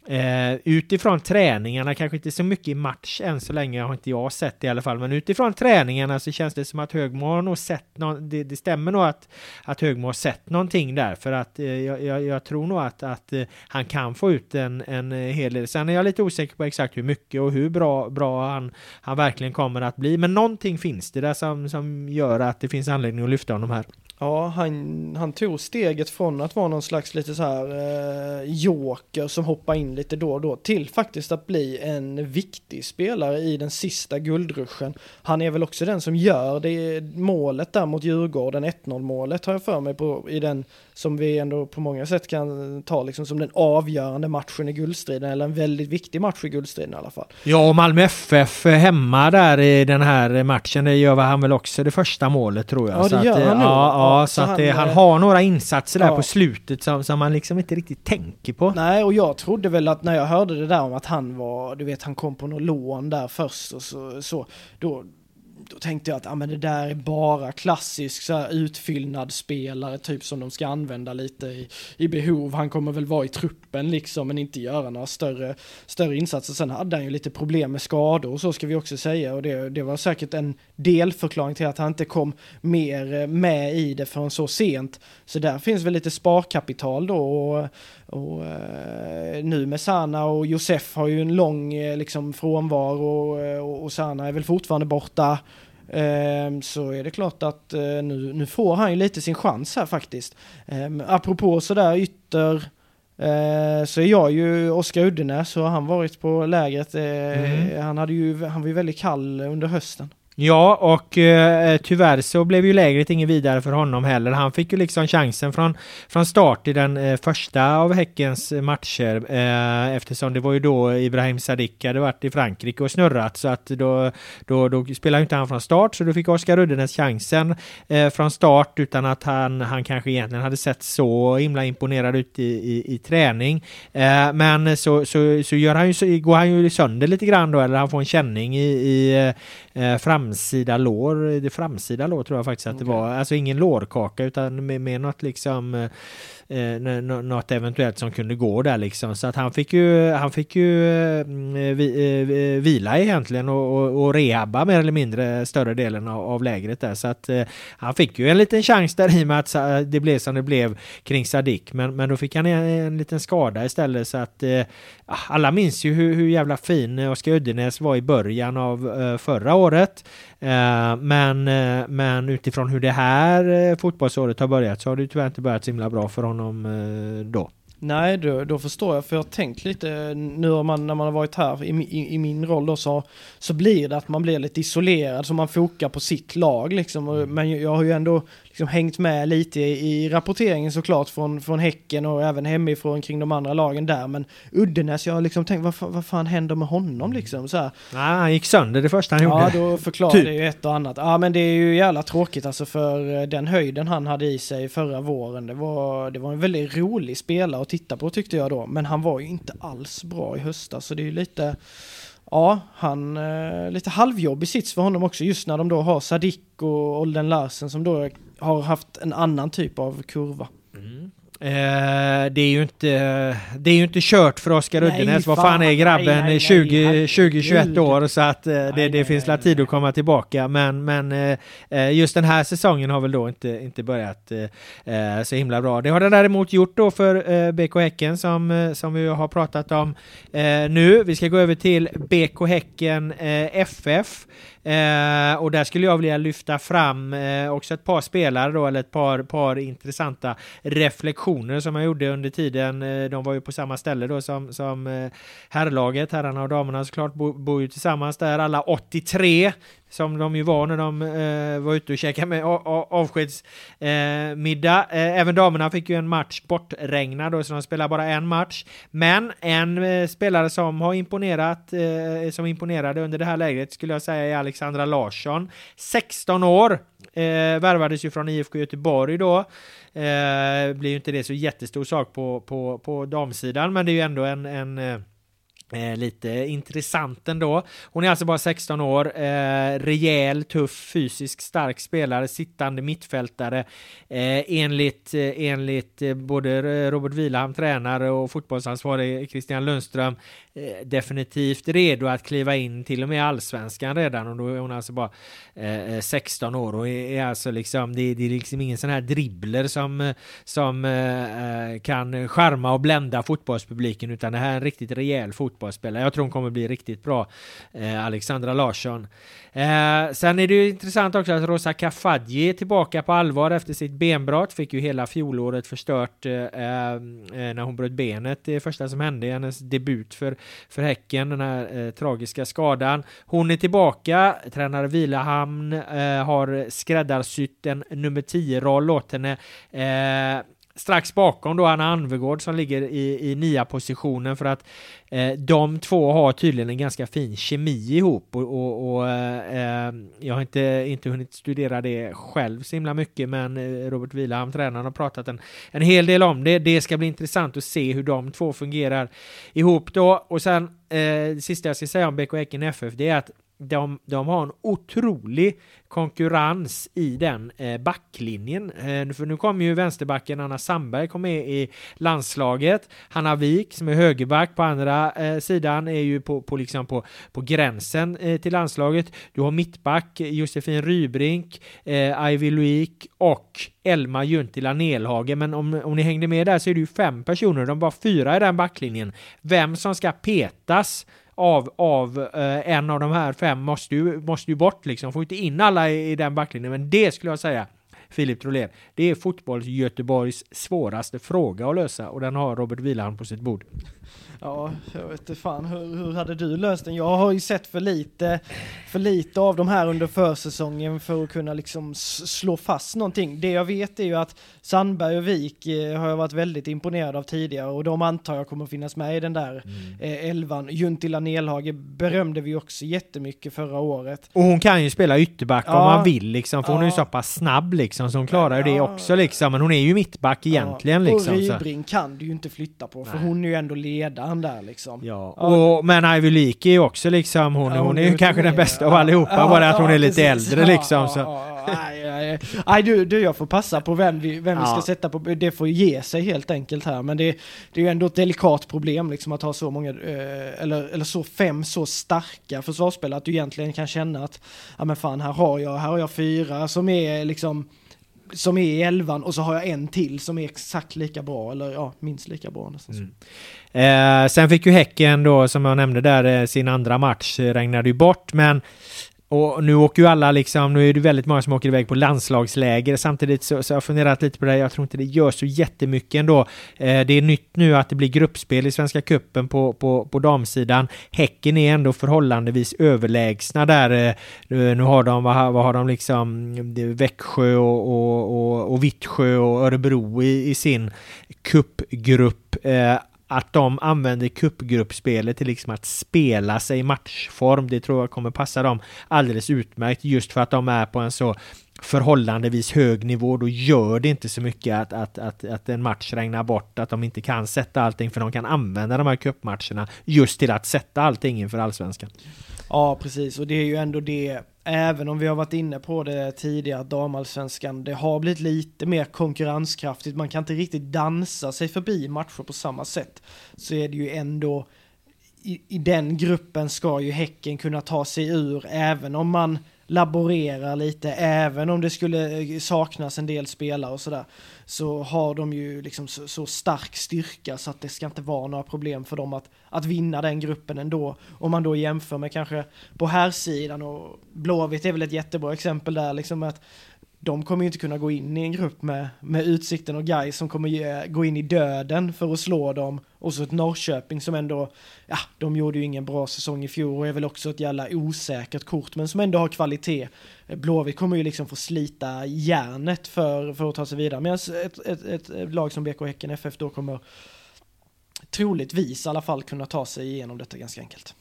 Eh, utifrån träningarna, kanske inte så mycket i match än så länge har inte jag sett det i alla fall, men utifrån träningarna så känns det som att Högmo har nog sett någon, det, det stämmer nog att, att Högmo har sett någonting där, för att eh, jag, jag, jag, tror nog att, att eh, han kan få ut en, en eh, hel del. Sen är jag lite osäker på exakt hur mycket och hur bra, bra han, han verkligen kommer att bli, men någonting finns det där som, som gör att det finns anledning att lyfta honom här. Ja, han, han tog steget från att vara någon slags lite så här eh, joker som hoppar in lite då och då till faktiskt att bli en viktig spelare i den sista guldruschen. Han är väl också den som gör det målet där mot Djurgården, 1-0 målet har jag för mig på i den som vi ändå på många sätt kan ta liksom som den avgörande matchen i guldstriden, eller en väldigt viktig match i guldstriden i alla fall. Ja, och Malmö FF hemma där i den här matchen, det gör han väl också det första målet tror jag. Ja, det gör att, han nog. Ja, ja, så, så att han, han, har några insatser där ja. på slutet som, som man liksom inte riktigt tänker på. Nej, och jag trodde väl att när jag hörde det där om att han var, du vet, han kom på något lån där först och så, så då då tänkte jag att ah, men det där är bara klassisk så här, utfyllnadsspelare, typ som de ska använda lite i, i behov. Han kommer väl vara i truppen liksom, men inte göra några större, större insatser. Sen hade han ju lite problem med skador och så ska vi också säga och det, det var säkert en delförklaring till att han inte kom mer eh, med i det förrän så sent. Så där finns väl lite sparkapital då och, och eh, nu med Sana och Josef har ju en lång eh, liksom frånvaro och, och Sana är väl fortfarande borta. Eh, så är det klart att eh, nu, nu får han ju lite sin chans här faktiskt. Eh, apropå sådär ytter eh, så är jag ju Oskar Uddenäs så har han varit på lägret. Mm. Han, hade ju, han var ju väldigt kall under hösten. Ja, och eh, tyvärr så blev ju lägret inget vidare för honom heller. Han fick ju liksom chansen från, från start i den eh, första av Häckens matcher eh, eftersom det var ju då Ibrahim Sadiq hade varit i Frankrike och snurrat så att då, då, då spelade inte han från start så då fick Oskar Ruddenäs chansen eh, från start utan att han, han kanske egentligen hade sett så himla imponerad ut i, i, i träning. Eh, men så, så, så, gör han ju, så går han ju sönder lite grann då eller han får en känning i, i eh, framsida lår. Det framsida lår tror jag faktiskt att okay. det var. Alltså ingen lårkaka utan med, med något liksom eh, något eventuellt som kunde gå där liksom. Så att han fick ju, han fick ju mm, eh, eh, vi, eh, vila egentligen och, och, och rehabba mer eller mindre större delen av, av lägret där. Så att eh, han fick ju en liten chans där i och med att eh, det blev som det blev kring Sadik. Men, men då fick han en, en liten skada istället så att eh, ah, alla minns ju hur, hur jävla fin eh, Oskar Uddenäs var i början av eh, förra året. Men, men utifrån hur det här fotbollsåret har börjat så har det tyvärr inte börjat så himla bra för honom då. Nej, då, då förstår jag, för jag har tänkt lite nu när man, när man har varit här i, i, i, min roll då så, så blir det att man blir lite isolerad, så man fokar på sitt lag liksom. Men jag har ju ändå liksom hängt med lite i, i rapporteringen såklart från, från Häcken och även hemifrån kring de andra lagen där. Men Uddenäs, jag har liksom tänkt vad, vad fan händer med honom liksom? Så här. Nej, han gick sönder det första han Ja, gjorde. då förklarar Typ. det ju ett och annat. Ja, men det är ju jävla tråkigt alltså för eh, den höjden han hade i sig förra våren. Det var, det var en väldigt rolig spelare att titta på tyckte jag då. Men han var ju inte alls bra i höstas, så det är ju lite... Ja, han... Eh, lite halvjobbig sits för honom också just när de då har Sadik och Olden Larsen som då har haft en annan typ av kurva. Eh, det är ju inte, det är ju inte kört för Oskar Uddenäs. Vad fan. är grabben? Nej, nej, nej, 20, herregud. 20-21 år så att eh, det, det finns la tid att komma tillbaka. Men, men eh, eh, just den här säsongen har väl då inte, inte börjat eh, eh, så himla bra. Det har den däremot gjort då för BK Häcken som, som vi har pratat om nu. Vi ska gå över till BK Häcken FF. Eh, och där skulle jag vilja lyfta fram eh, också ett par spelare då, eller ett par, par intressanta reflektioner som jag gjorde under tiden. Eh, de var ju på samma ställe då som, som eh, herrlaget, herrarna och damerna såklart, bo, bor ju tillsammans där, alla 83 som de ju var när de eh, var ute och käkade med avskedsmiddag. Eh, eh, även damerna fick ju en match bortregnad då, så de spelar bara en match. Men en eh, spelare som har imponerat, eh, som imponerade under det här lägret skulle jag säga är Alexandra Larsson. 16 år, eh, värvades ju från IFK Göteborg då. Eh, blir ju inte det så jättestor sak på, på, på damsidan, men det är ju ändå en, en eh, eh, lite intressant ändå. Hon är alltså bara 16 år, eh, rejäl, tuff, fysisk, stark spelare, sittande mittfältare. Eh, enligt, eh, enligt eh, både Robert Wilhelm, tränare och fotbollsansvarig Christian Lundström, eh, definitivt redo att kliva in till och med allsvenskan redan och då är hon alltså bara eh, eh 16 år och är, är alltså liksom, det, det är liksom ingen sån här dribbler som, som eh, eh kan charma och blända fotbollspubliken utan det här är en riktigt rejäl fotboll fotbollsspelare. Jag tror hon kommer bli riktigt bra, eh, Alexandra Larsson. Eh, sen är det ju intressant också att Rosa Kafaji är tillbaka på allvar efter sitt benbrott. Fick ju hela fjolåret förstört eh, eh, eh när hon bröt benet. Det första som hände i hennes debut för, för Häcken, den här eh, tragiska skadan. Hon är tillbaka, tränar Vilahamn eh, har skräddarsytt en nummer 10-roll åt henne. Eh, Strax bakom då Anna Anvegård som ligger i, i nia positionen för att eh, de två har tydligen en ganska fin kemi ihop och, och, och eh, jag har inte, inte hunnit studera det själv så himla mycket men eh, Robert Wilhelm, tränaren, har pratat en, en hel del om det. Det ska bli intressant att se hur de två fungerar ihop då och sen eh, det sista jag ska säga om BK Häcken FF det är att de, de har en otrolig konkurrens i den eh, backlinjen. Eh, för nu kommer ju vänsterbacken Anna Sandberg kom med i landslaget. Hanna Wik som är högerback på andra eh, sidan är ju på, på, liksom på, på gränsen eh, till landslaget. Du har mittback eh, Josefin Rybrink, eh, Ivy Luik och Elma Juntila Nelhage. Men om, om ni hängde med där så är det ju fem personer, de var fyra i den backlinjen. Vem som ska petas av, av eh, en av de här fem måste ju, måste ju bort liksom. Får inte in alla i, i den backlinjen. Men det skulle jag säga, Filip Trolén, det är fotbolls Göteborgs svåraste fråga att lösa och den har Robert Wieland på sitt bord. Ja, jag vet inte fan hur, hur hade du löst den? Jag har ju sett för lite, för lite av de här under försäsongen för att kunna liksom slå fast någonting. Det jag vet är ju att Sandberg och Wik eh, har jag varit väldigt imponerad av tidigare och de antar jag kommer finnas med i den där eh, elvan. Juntila Nelhage berömde vi också jättemycket förra året. Och hon kan ju spela ytterback om Ja. man vill liksom, för hon är ju Ja. så pass snabb liksom, så hon klarar ju det Ja. också liksom. Men hon är ju mittback egentligen Ja, liksom. Och. Rybring kan du ju inte flytta på för Nej. hon är ju ändå ledaren där liksom. Ja, och, men Ivy Leak är ju också liksom, hon, Ja, hon hon är ju kanske den bästa av allihopa, ja, bara att hon är lite precis. äldre liksom. Så. Nej, nej, nej, du, du, jag får passa på vem vi, vem vi ska sätta på. Det får ge sig helt enkelt här. Men det, det är ju ändå ett delikat problem liksom att ha så många, eh, eller, eller så fem så starka försvarsspelare att du egentligen kan känna att, ja men fan här har jag, här har jag fyra som är liksom som är i elvan och så har jag en till som är exakt lika bra eller ja, minst lika bra nästan. Mm. Eh, sen fick ju Häcken då, som jag nämnde där, eh, sin andra match eh, regnade ju bort, men och nu åker ju alla liksom, nu är det väldigt många som åker iväg på landslagsläger. Samtidigt så, så har jag funderat lite på det, jag tror inte det gör så jättemycket ändå. Eh, det är nytt nu att det blir gruppspel i Svenska Kuppen på, på, på damsidan. Häcken är ändå förhållandevis överlägsna där. Eh, eh nu har de, vad, vad har de liksom, Växjö och, och, och, och Vittsjö och Örebro i, i sin kuppgrupp. Eh, att de använder kuppgruppspelet till liksom att spela sig i matchform. Det tror jag kommer passa dem alldeles utmärkt just för att de är på en så förhållandevis hög nivå. Då gör det inte så mycket att, att, att, att en match regnar bort, att de inte kan sätta allting för de kan använda de här kuppmatcherna just till att sätta allting inför allsvenskan. Ja, precis. Och det är ju ändå det, även om vi har varit inne på det tidigare, damallsvenskan, det har blivit lite mer konkurrenskraftigt. Man kan inte riktigt dansa sig förbi matcher på samma sätt. Så är det ju ändå, i, i den gruppen ska ju Häcken kunna ta sig ur, även om man laborerar lite, även om det skulle saknas en del spelare och sådär, så har de ju liksom så, så, stark styrka så att det ska inte vara några problem för dem att, att vinna den gruppen ändå. Om man då jämför med kanske på här sidan och Blåvitt är väl ett jättebra exempel där, liksom att de kommer ju inte kunna gå in i en grupp med, med Utsikten och Gais som kommer ge, gå in i döden för att slå dem. Och så ett Norrköping som ändå, ja, de gjorde ju ingen bra säsong i fjol och är väl också ett jävla osäkert kort, men som ändå har kvalitet. Blåvitt kommer ju liksom få slita järnet för, för att ta sig vidare, medan ett, ett, ett lag som BK Häcken FF då kommer troligtvis i alla fall kunna ta sig igenom detta ganska enkelt.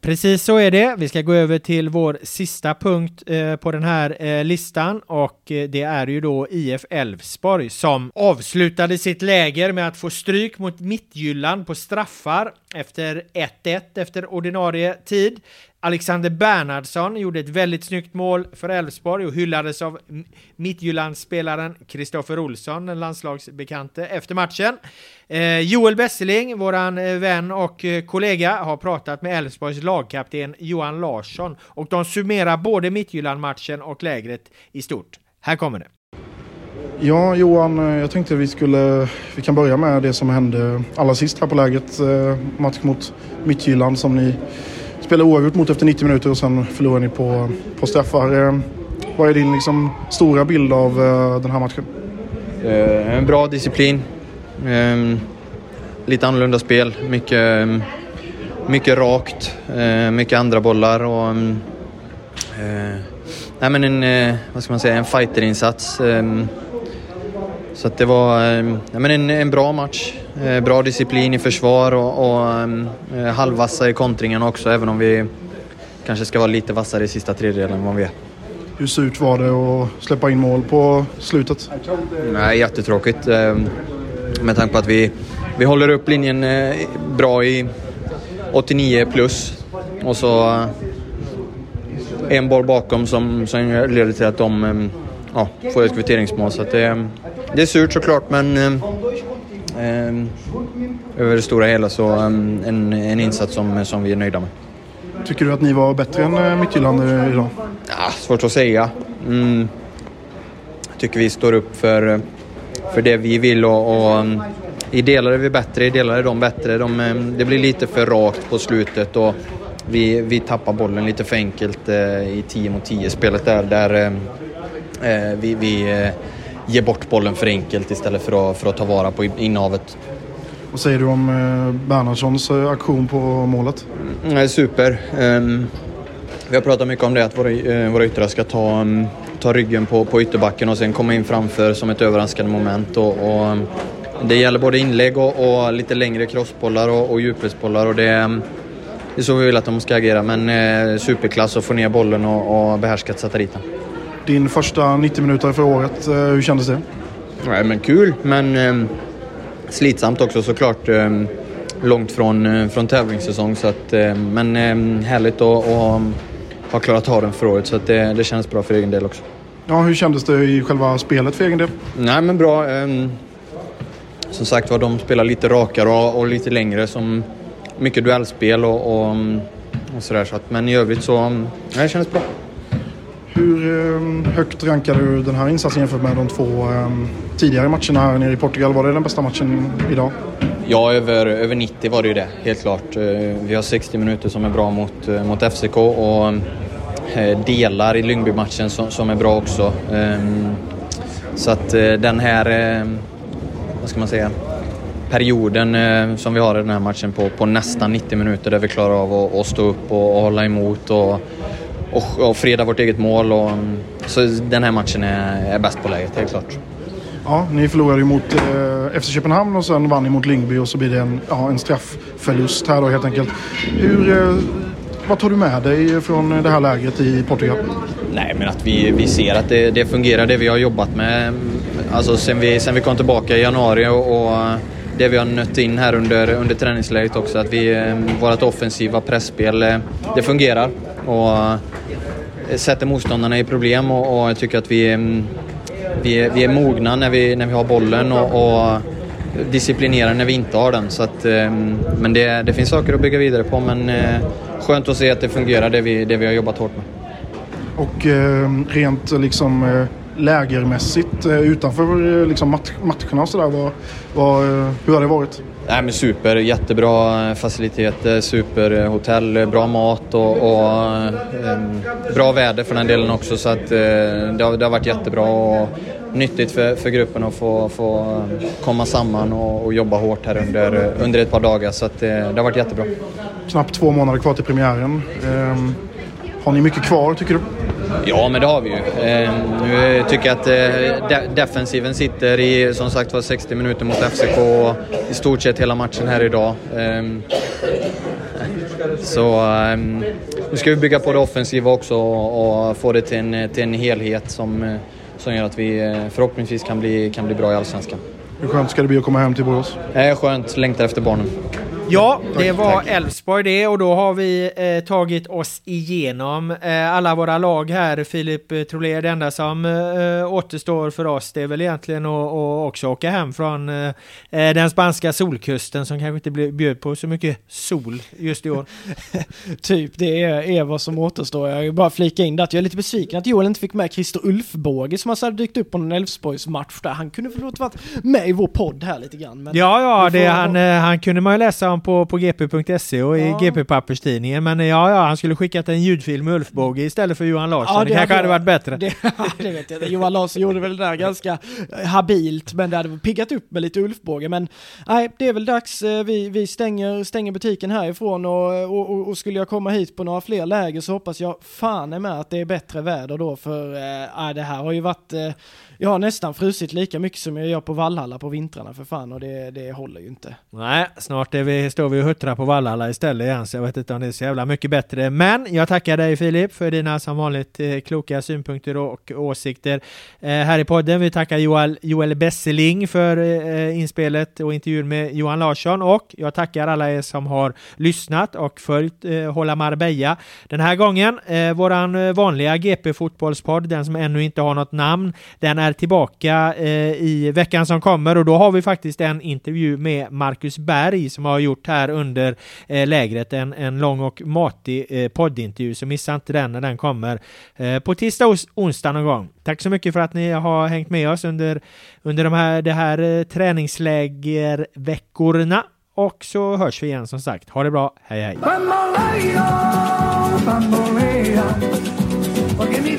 Precis så är det. Vi ska gå över till vår sista punkt eh, på den här eh, listan och eh, det är ju då IF Elfsborg som avslutade sitt läger med att få stryk mot Mittjylland på straffar efter 1-1 efter ordinarie tid. Alexander Bernhardsson gjorde ett väldigt snyggt mål för Elfsborg och hyllades av Midtjyllandsspelaren Kristoffer Olsson, den landslagsbekante, efter matchen. Eh, Joel Besseling, våran eh, vän och eh, kollega, har pratat med Elfsborgs lagkapten Johan Larsson och de summerar både Midtjylland-matchen och lägret i stort. Här kommer det. Ja, Johan, eh, jag tänkte vi skulle... Vi kan börja med det som hände allra sist här på lägret, Match mot Midtjylland som ni spelade oavgjort mot efter 90 minuter och sen förlorade ni på, på straffar. Eh, vad är din liksom, stora bild av uh, den här matchen? Uh, en bra disciplin. Um, lite annorlunda spel. Mycket, um, mycket rakt. Uh, mycket andra bollar och... Um, nej men en, vad ska man säga, en figterinsats. Ehm, så det var ja, men en, en bra match. Eh, bra disciplin i försvar och, och eh, halvvassa i kontringen också, även om vi kanske ska vara lite vassare i sista tredjedelen än vad vi är. Hur surt var det att släppa in mål på slutet? Nej, jättetråkigt. Eh, med tanke på att vi, vi håller upp linjen bra i 89 plus och så en boll bakom som, som leder till att de ja, får ett kvitteringsmål. Så det, det är surt såklart, men Ehm, över det stora hela så ehm, en, en insats som, som vi är nöjda med. Tycker du att ni var bättre än eh, Midtjylland eh, idag? Ja, svårt att säga. Mm. Jag tycker vi står upp för, för det vi vill och, och ehm, i delar är vi bättre, i delar är de bättre. De, det blir lite för rakt på slutet och vi, vi tappar bollen lite för enkelt eh, i 10 mot 10 spelet där. där eh, vi, vi eh, ger bort bollen för enkelt istället för att, för att ta vara på innehavet. Vad säger du om eh, Bernhardssons eh, aktion på målet? Mm, super. Um, vi har pratat mycket om det, att våra, uh, våra yttrar ska ta, um, ta ryggen på, på ytterbacken och sen komma in framför som ett överraskande moment. Och, och um, det gäller både inlägg och, och lite längre crossbollar och, och djupledsbollar. Och det, um, det är så vi vill att de ska agera, men superklass att få ner bollen och, och behärskat sätta dit den. Din första 90 minuter för året, eh, hur kändes det? Nej, men kul, men eh, slitsamt också såklart. Eh, långt från, eh, från tävlingssäsong, så att, eh, men eh, härligt att, ha klarat av den för året, så att det, det känns bra för egen del också. Ja, hur kändes det i själva spelet för egen del? Nej, men bra. som sagt var, de spelar lite rakare och, och lite längre, som mycket duellspel och, och, och sådär. Så att, men i övrigt så, nej, det kändes bra. Hur ehm, högt rankar du den här insatsen jämfört med de två ehm, tidigare matcherna här nere i Portugal? Var det den bästa matchen idag? Ja, över, över 90 var det ju det, helt klart. Eh, vi har 60 minuter som är bra mot, eh, mot FCK och eh, delar i Lyngby-matchen som, som är bra också. Ehm, så att den här, vad ska man säga, perioden eh, som vi har i den här matchen på, på nästan 90 minuter där vi klarar av att, att stå upp och, och hålla emot och, och, och freda vårt eget mål. Och, så den här matchen är, är bäst på läget, helt klart. Ja, ni förlorade ju mot eh, FC Köpenhamn och sen vann ni mot Lyngby och så blir det en, ja, en straffförlust här då helt enkelt. Hur, eh, vad tar du med dig från det här läget i Portugal? Nej, men att vi, vi ser att det, det fungerar, det vi har jobbat med. Alltså sen vi, sen vi kom tillbaka i januari och, och det vi har nött in här under, under träningsläget också. Att vi, ehm, vårt offensiva pressspel eh, det fungerar och eh, sätter motståndarna i problem och, och jag tycker att vi, ehm, vi, är, vi är mogna när vi, när vi har bollen och, och disciplinerade när vi inte har den. Så att, ehm, men det, det finns saker att bygga vidare på men eh, skönt att se att det fungerar det vi, det vi har jobbat hårt med. Och rent liksom lägermässigt eh, utanför eh, liksom, matcherna och sådär? Eh, hur har det varit? Nej, men super, jättebra faciliteter, superhotell, bra mat och, och bra väder för den delen också. Så att, det, har, det, har, varit jättebra och nyttigt för, för gruppen att få, få komma samman och, och, jobba hårt här under, under ett par dagar. Så att, det har varit jättebra. Knappt två månader kvar till premiären. Ehm, har ni mycket kvar tycker du? Ja, men det har vi ju. Eh, nu tycker jag att eh, de defensiven sitter i som sagt var 60 minuter mot FCK i stort sett hela matchen här idag. Eh, så ehm, nu ska vi bygga på det offensiva också och, och få det till en, till en helhet som, eh, som gör att vi eh, förhoppningsvis kan bli, kan bli bra i Allsvenskan. Hur skönt ska det bli att komma hem till Borås? Eh, skönt, längtar efter barnen. Ja, det var Elfsborg det och då har vi eh, tagit oss igenom eh, alla våra lag här. Filip eh, Trolé, det enda som eh, återstår för oss det är väl egentligen att, också åka hem från eh, eh, den spanska solkusten som kanske inte bjöd på så mycket sol just i år. *laughs* typ, det är, är vad som återstår. Jag vill bara flika in att jag är lite besviken att Joel inte fick med Christer Ulfbåge som alltså hade dykt upp på en Elfsborgs match där. Han kunde väl varit med i vår podd här lite grann. Ja, ja, det, han, han kunde man ju läsa om på, på gp.se och i GP-papperstidningen. Men ja, ja, han skulle skickat en ljudfilm med Ulf Båge istället för Johan Larsson. Ja, det, det kanske hade varit bättre. *laughs* Det, det vet jag Johan Larsson gjorde väl det där ganska habilt, men det hade piggat upp med lite Ulf Båge. Men nej, det är väl dags. Eh, vi, vi stänger, stänger butiken härifrån och, och, och, och skulle jag komma hit på några fler läger så hoppas jag fan är med att det är bättre väder då, för äh, det här har ju varit äh, jag har nästan frusit lika mycket som jag gör på Vallhalla på vintrarna för fan och det, det håller ju inte. Nej, snart är vi, står vi och huttrar på Vallhalla istället igen så jag vet inte om det är så jävla mycket bättre. Men jag tackar dig Filip för dina som vanligt eh, kloka synpunkter och åsikter eh, här i podden. Vi tackar Joel, Joel Besseling för eh, inspelet och intervjun med Johan Larsson och jag tackar alla er som har lyssnat och följt eh, Hålla Marbella den här gången. Eh, våran eh, vanliga GP Fotbollspodd, den som ännu inte har något namn, den är är tillbaka eh, i veckan som kommer och då har vi faktiskt en intervju med Marcus Berg som har gjort här under eh, lägret en, en lång och matig eh, poddintervju så missa inte den när den kommer eh, på tisdag och onsdag någon gång. Tack så mycket för att ni har hängt med oss under, under de här, det här eh, träningslägerveckorna och så hörs vi igen som sagt. Ha det bra, hej hej! porque mi